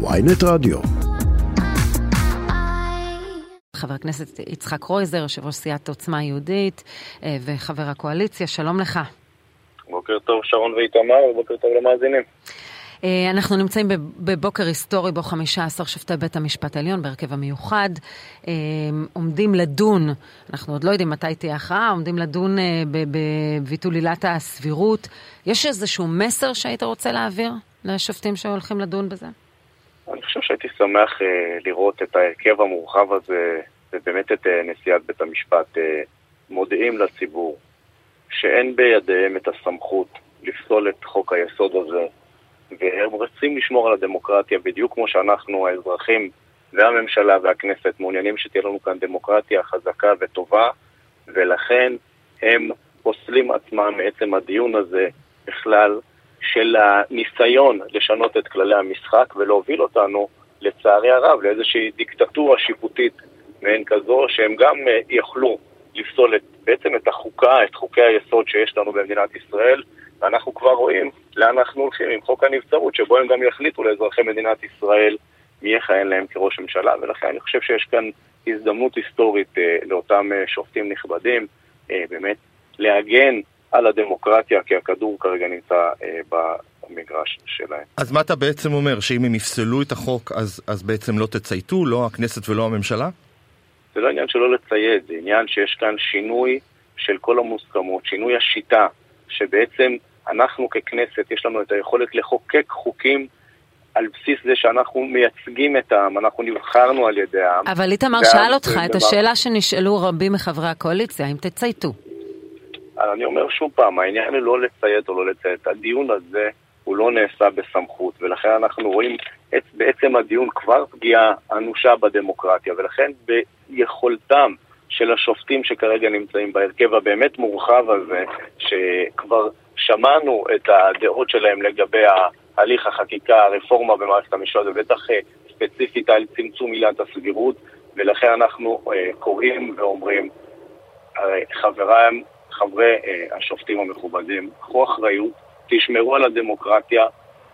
ויינט רדיו. חבר הכנסת יצחק קרויזר, יושב ראש סיעת עוצמה יהודית אה, וחבר הקואליציה, שלום לך. בוקר טוב שרון ואיתמר, ובוקר טוב למאזינים. אה, אנחנו נמצאים בבוקר היסטורי בו 15 שופטי בית המשפט העליון בהרכב המיוחד אה, עומדים לדון, אנחנו עוד לא יודעים מתי תהיה הכרעה, עומדים לדון בביטול עילת הסבירות. יש איזשהו מסר שהיית רוצה להעביר לשופטים שהולכים לדון בזה? אני חושב שהייתי שמח uh, לראות את ההרכב המורחב הזה, ובאמת את uh, נשיאת בית המשפט uh, מודיעים לציבור שאין בידיהם את הסמכות לפסול את חוק היסוד הזה, והם רוצים לשמור על הדמוקרטיה בדיוק כמו שאנחנו, האזרחים והממשלה והכנסת, מעוניינים שתהיה לנו כאן דמוקרטיה חזקה וטובה, ולכן הם פוסלים עצמם מעצם הדיון הזה בכלל של הניסיון לשנות את כללי המשחק ולהוביל אותנו, לצערי הרב, לאיזושהי דיקטטורה שיפוטית מעין כזו, שהם גם אה, יכלו לפסול את, בעצם את החוקה, את חוקי היסוד שיש לנו במדינת ישראל, ואנחנו כבר רואים לאן אנחנו הולכים עם חוק הנבצרות, שבו הם גם יחליטו לאזרחי מדינת ישראל מי יכהן להם כראש ממשלה, ולכן אני חושב שיש כאן הזדמנות היסטורית אה, לאותם אה, שופטים נכבדים, באמת להגן על הדמוקרטיה, כי הכדור כרגע נמצא אה, במגרש שלהם. אז מה אתה בעצם אומר, שאם הם יפסלו את החוק, אז, אז בעצם לא תצייתו, לא הכנסת ולא הממשלה? זה לא עניין שלא לצייד, זה עניין שיש כאן שינוי של כל המוסכמות, שינוי השיטה, שבעצם אנחנו ככנסת, יש לנו את היכולת לחוקק חוקים על בסיס זה שאנחנו מייצגים את העם, אנחנו נבחרנו על ידי העם. אבל איתמר שאל אותך את השאלה שנשאלו רבים מחברי הקואליציה, אם תצייתו. אני אומר שוב פעם, העניין הוא לא לציית או לא לציית. הדיון הזה הוא לא נעשה בסמכות, ולכן אנחנו רואים את, בעצם הדיון כבר פגיעה אנושה בדמוקרטיה, ולכן ביכולתם של השופטים שכרגע נמצאים בהרכב הבאמת מורחב הזה, שכבר שמענו את הדעות שלהם לגבי הליך החקיקה, הרפורמה במערכת המשפט, ובטח אה, ספציפית על צמצום עילת הסבירות, ולכן אנחנו אה, קוראים ואומרים, חבריי חברי uh, השופטים המכובדים, קחו אחריות, תשמרו על הדמוקרטיה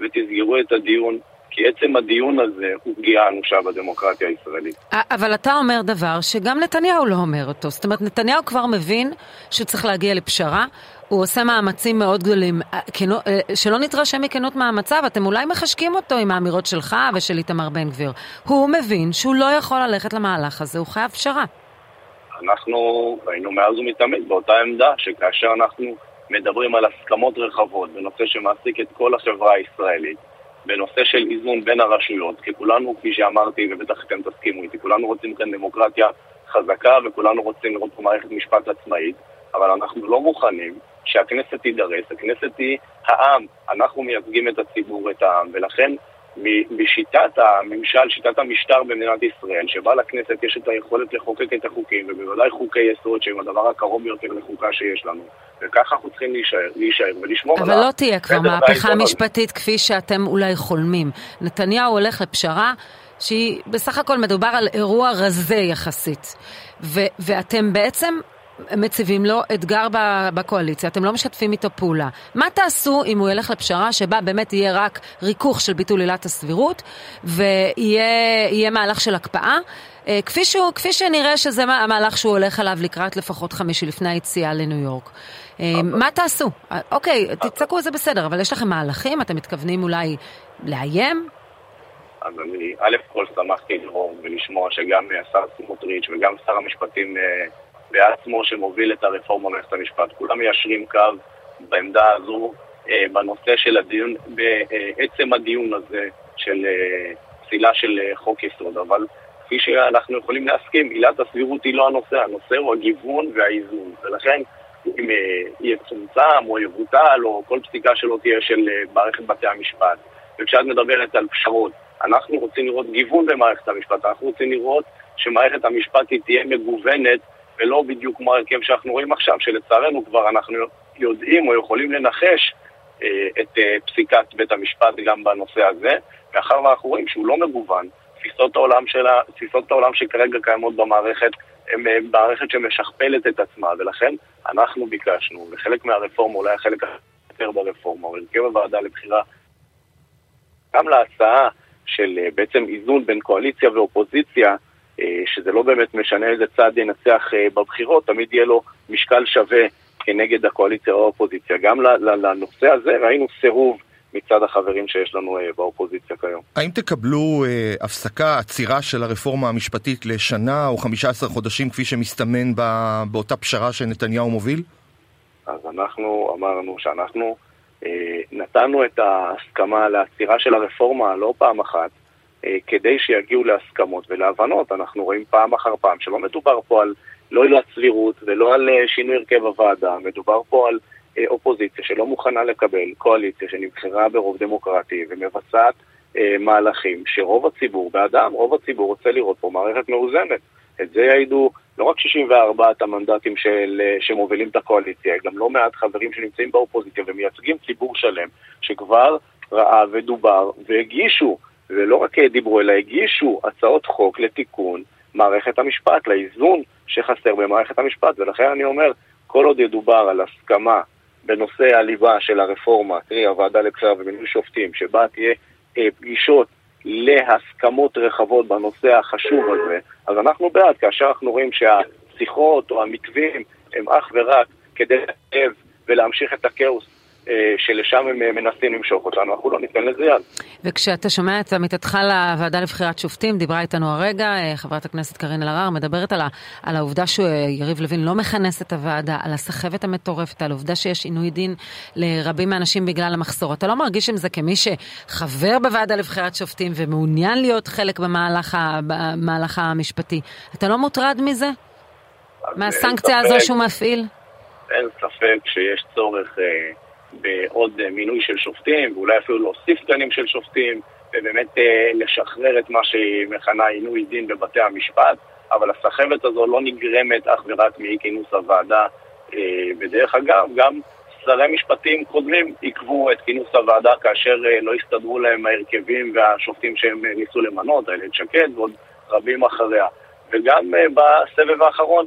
ותסגרו את הדיון, כי עצם הדיון הזה הוא פגיעה אנושה בדמוקרטיה הישראלית. אבל אתה אומר דבר שגם נתניהו לא אומר אותו. זאת אומרת, נתניהו כבר מבין שצריך להגיע לפשרה. הוא עושה מאמצים מאוד גדולים. אה, אה, שלא נתרשם מכנות מאמציו, אתם אולי מחשקים אותו עם האמירות שלך ושל איתמר בן גביר. הוא מבין שהוא לא יכול ללכת למהלך הזה, הוא חייב פשרה. אנחנו היינו מאז ומתמיד באותה עמדה שכאשר אנחנו מדברים על הסכמות רחבות בנושא שמעסיק את כל החברה הישראלית, בנושא של איזון בין הרשויות, כי כולנו, כפי שאמרתי, ובטח אתם תסכימו איתי, כולנו רוצים כאן דמוקרטיה חזקה וכולנו רוצים לראות פה מערכת משפט עצמאית, אבל אנחנו לא מוכנים שהכנסת תידרס, הכנסת היא העם, אנחנו מייצגים את הציבור, את העם, ולכן משיטת הממשל, שיטת המשטר במדינת ישראל, שבה לכנסת יש את היכולת לחוקק את החוקים, ובוודאי חוקי יסוד שהם הדבר הקרוב ביותר לחוקה שיש לנו. וככה אנחנו צריכים להישאר, להישאר ולשמור אבל לא תהיה כבר מהפכה משפטית כפי שאתם אולי חולמים. נתניהו הולך לפשרה שהיא, בסך הכל מדובר על אירוע רזה יחסית. ו- ואתם בעצם מציבים לו אתגר בקואליציה, אתם לא משתפים איתו פעולה. מה תעשו אם הוא ילך לפשרה שבה באמת יהיה רק ריכוך של ביטול עילת הסבירות ויהיה מהלך של הקפאה? אה, כפי, שהוא, כפי שנראה שזה המהלך שהוא הולך עליו לקראת לפחות חמישי לפני היציאה לניו יורק. אה, מה תעשו? אה, אוקיי, תצעקו זה בסדר, אבל יש לכם מהלכים? אתם מתכוונים אולי לאיים? אז אני א' כל שמחתי לראות ולשמוע שגם השר סמוטריץ' וגם שר המשפטים בעצמו שמוביל את הרפורמה במערכת המשפט. כולם מיישרים קו בעמדה הזו אה, בנושא של הדיון, בעצם הדיון הזה של אה, פסילה של אה, חוק יסוד, אבל כפי שאנחנו יכולים להסכים, עילת הסבירות היא לא הנושא, הנושא הוא הגיוון והאיזון, ולכן אם יצומצם או יבוטל או כל פסיקה שלא תהיה של מערכת בתי המשפט, וכשאת מדברת על פשרות, אנחנו רוצים לראות גיוון במערכת המשפט, אנחנו רוצים לראות שמערכת המשפט תהיה מגוונת ולא בדיוק כמו ההרכב שאנחנו רואים עכשיו, שלצערנו כבר אנחנו יודעים או יכולים לנחש אה, את אה, פסיקת בית המשפט גם בנושא הזה, מאחר ואנחנו רואים שהוא לא מגוון, תפיסות העולם, שלה, תפיסות העולם שכרגע קיימות במערכת הן מערכת שמשכפלת את עצמה, ולכן אנחנו ביקשנו, וחלק מהרפורמה, אולי החלק היותר ברפורמה, או הרכב הוועדה לבחירה, גם להצעה של אה, בעצם איזון בין קואליציה ואופוזיציה, שזה לא באמת משנה איזה צד ינצח אה, בבחירות, תמיד יהיה לו משקל שווה כנגד הקואליציה או האופוזיציה. גם לנושא הזה ראינו סירוב מצד החברים שיש לנו באופוזיציה כיום. האם תקבלו אה, הפסקה, עצירה של הרפורמה המשפטית לשנה או 15 חודשים כפי שמסתמן באותה פשרה שנתניהו מוביל? אז אנחנו אמרנו שאנחנו אה, נתנו את ההסכמה לעצירה של הרפורמה לא פעם אחת, אה, כדי שיגיעו להסכמות ולהבנות. אנחנו רואים פעם אחר פעם שלא מדובר פה על לא עילת סבירות ולא על אה, שינוי הרכב הוועדה, מדובר פה על אופוזיציה שלא מוכנה לקבל קואליציה שנבחרה ברוב דמוקרטי ומבצעת מהלכים שרוב הציבור בעדם, רוב הציבור רוצה לראות פה מערכת מאוזנת. את זה יעידו לא רק 64 המנדטים של, שמובילים את הקואליציה, גם לא מעט חברים שנמצאים באופוזיציה ומייצגים ציבור שלם שכבר ראה ודובר והגישו, ולא רק דיברו אלא הגישו הצעות חוק לתיקון מערכת המשפט, לאיזון שחסר במערכת המשפט, ולכן אני אומר, כל עוד ידובר על הסכמה בנושא הליבה של הרפורמה, קרי הוועדה לבחירה ומינוי שופטים, שבה תהיה אה, פגישות להסכמות רחבות בנושא החשוב הזה, אז אנחנו בעד, כאשר אנחנו רואים שהשיחות או המתווים הם אך ורק כדי לטייב ולהמשיך את הכאוס אה, שלשם הם אה, מנסים למשוך אותנו, אנחנו לא ניתן לזה יד. וכשאתה שומע את עמיתתך לוועדה לבחירת שופטים, דיברה איתנו הרגע אה, חברת הכנסת קארין אלהרר, מדברת על, ה, על העובדה שיריב לוין לא מכנס את הוועדה, על הסחבת המטורפת, על העובדה שיש עינוי דין לרבים מהאנשים בגלל המחסור. אתה לא מרגיש עם זה כמי שחבר בוועדה לבחירת שופטים ומעוניין להיות חלק במהלך, במהלך המשפטי, אתה לא מוטרד מזה? מהסנקציה הזו שהוא מפעיל? אין ספק שיש צורך... אה... בעוד אה, מינוי של שופטים, ואולי אפילו להוסיף תקנים של שופטים, ובאמת אה, לשחרר את מה שהיא מכנה עינוי דין בבתי המשפט, אבל הסחבת הזו לא נגרמת אך ורק מאי כינוס הוועדה. אה, בדרך אגב, גם שרי משפטים קודמים עיכבו את כינוס הוועדה כאשר לא הסתדרו להם ההרכבים והשופטים שהם ניסו למנות, איילת שקד ועוד רבים אחריה. וגם בסבב האחרון,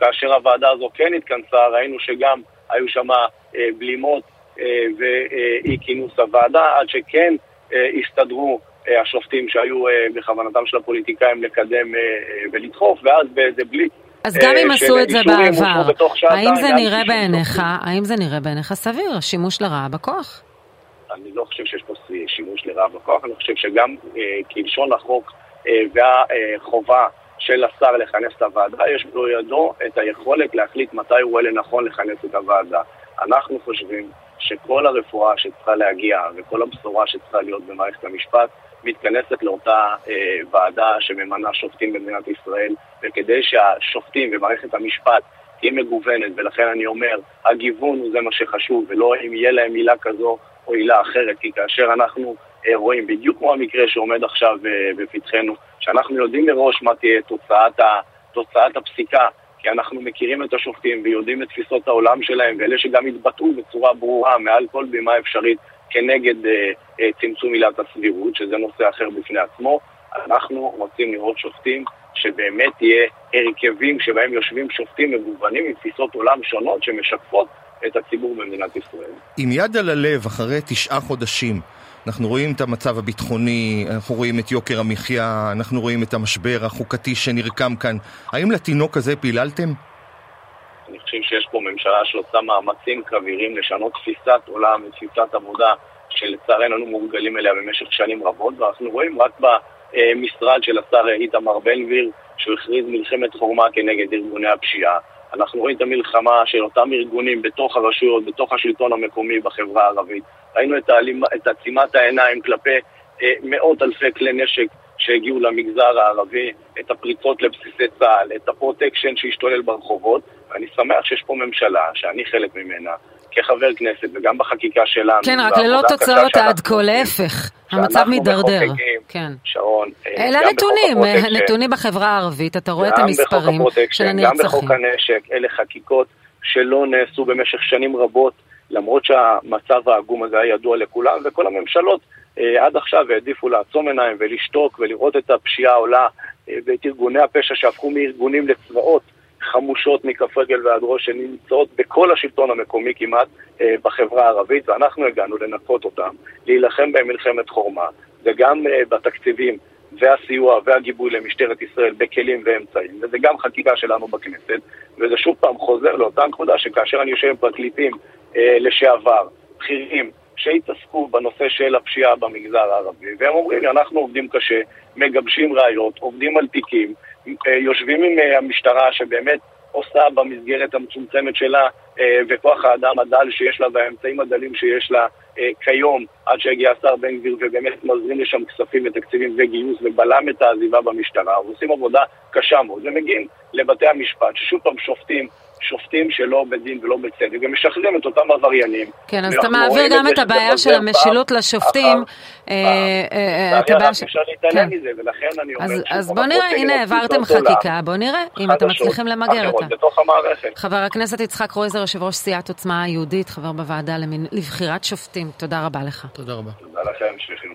כאשר הוועדה הזו כן התכנסה, ראינו שגם היו שם אה, בלימות אה, ואי כינוס הוועדה, עד שכן אה, הסתדרו השופטים שהיו בכוונתם של הפוליטיקאים לקדם ולדחוף, ואז באיזה בליץ אז גם אם עשו את זה בעבר, האם זה נראה בעיניך, האם זה נראה בעיניך סביר, שימוש לרעה בכוח? אני לא חושב שיש פה שימוש לרעה בכוח, אני חושב שגם כלשון החוק והחובה של השר לכנס את הוועדה, יש בידו את היכולת להחליט מתי הוא רואה לנכון לכנס את הוועדה. אנחנו חושבים שכל הרפואה שצריכה להגיע וכל הבשורה שצריכה להיות במערכת המשפט מתכנסת לאותה אה, ועדה שממנה שופטים במדינת ישראל, וכדי שהשופטים ומערכת המשפט תהיה מגוונת, ולכן אני אומר, הגיוון הוא זה מה שחשוב, ולא אם יהיה להם מילה כזו או עילה אחרת, כי כאשר אנחנו רואים, בדיוק כמו המקרה שעומד עכשיו אה, בפתחנו, שאנחנו יודעים מראש מה תהיה תוצאת, ה, תוצאת הפסיקה כי אנחנו מכירים את השופטים ויודעים את תפיסות העולם שלהם, ואלה שגם התבטאו בצורה ברורה מעל כל בימה אפשרית כנגד אה, אה, צמצום עילת הסבירות, שזה נושא אחר בפני עצמו. אנחנו רוצים לראות שופטים שבאמת יהיה הרכבים שבהם יושבים שופטים מגוונים עם תפיסות עולם שונות שמשקפות את הציבור במדינת ישראל. עם יד על הלב, אחרי תשעה חודשים, אנחנו רואים את המצב הביטחוני, אנחנו רואים את יוקר המחיה, אנחנו רואים את המשבר החוקתי שנרקם כאן. האם לתינוק הזה פיללתם? אני חושב שיש פה ממשלה שעושה מאמצים כבירים לשנות תפיסת עולם ותפיסת עבודה שלצערנו אנו מורגלים אליה במשך שנים רבות, ואנחנו רואים רק במשרד של השר איתמר בן גביר שהוא הכריז מלחמת חורמה כנגד ארגוני הפשיעה. אנחנו רואים את המלחמה של אותם ארגונים בתוך הרשויות, בתוך השלטון המקומי בחברה הערבית. ראינו את, העלימ... את עצימת העיניים כלפי אה, מאות אלפי כלי נשק שהגיעו למגזר הערבי, את הפריצות לבסיסי צה"ל, את הפרוטקשן שהשתולל ברחובות, ואני שמח שיש פה ממשלה, שאני חלק ממנה, כחבר כנסת וגם בחקיקה שלנו. כן, רק ללא תוצאות עד כה, להפך. המצב מידרדר. כן. שרון. אה, אלה הנתונים, הנתונים בחברה הערבית, אתה רואה את המספרים של הנרצחים. גם בחוק הנשק, אלה חקיקות שלא נעשו במשך שנים רבות, למרות שהמצב העגום הזה היה ידוע לכולם, וכל הממשלות אה, עד עכשיו העדיפו לעצום עיניים ולשתוק ולראות את הפשיעה עולה אה, ואת ארגוני הפשע שהפכו מארגונים לצבאות. חמושות מכף רגל ועד ראש שנמצאות בכל השלטון המקומי כמעט אה, בחברה הערבית, ואנחנו הגענו לנקות אותם, להילחם בהם מלחמת חורמה, זה גם בתקציבים והסיוע והגיבוי למשטרת ישראל בכלים ואמצעים, וזה גם חקיקה שלנו בכנסת, וזה שוב פעם חוזר לאותה נקודה שכאשר אני יושב עם פרקליטים אה, לשעבר, בכירים, שהתעסקו בנושא של הפשיעה במגזר הערבי, והם אומרים לי, אנחנו עובדים קשה, מגבשים ראיות, עובדים על תיקים, אה, יושבים עם אה, המשטרה שבאמת עושה במסגרת המצומצמת שלה אה, וכוח האדם הדל שיש לה והאמצעים הדלים שיש לה כיום, עד שהגיע השר בן גביר ובאמת מזרים לשם כספים ותקציבים וגיוס ובלם את העזיבה במשטרה, ועושים עבודה קשה מאוד, ומגיעים לבתי המשפט, ששוב פעם שופטים שופטים שלא בדין ולא בצדק, ומשחררים את אותם עבריינים. כן, אז אתה מעביר גם את הבעיה של המשילות לשופטים. אה, את הבעיה של... אפשר להתעלם כן. מזה, ולכן אני אומר... אז בוא נראה, הנה העברתם חקיקה, בוא נראה אם אתם מצליחים למגר אותה. חבר הכנסת יצחק קרויזר, יושב ראש סיעת עוצמה היהודית, חבר בוועדה לבחירת שופטים, תודה רבה לך. תודה רבה. תודה לכם, שליחים.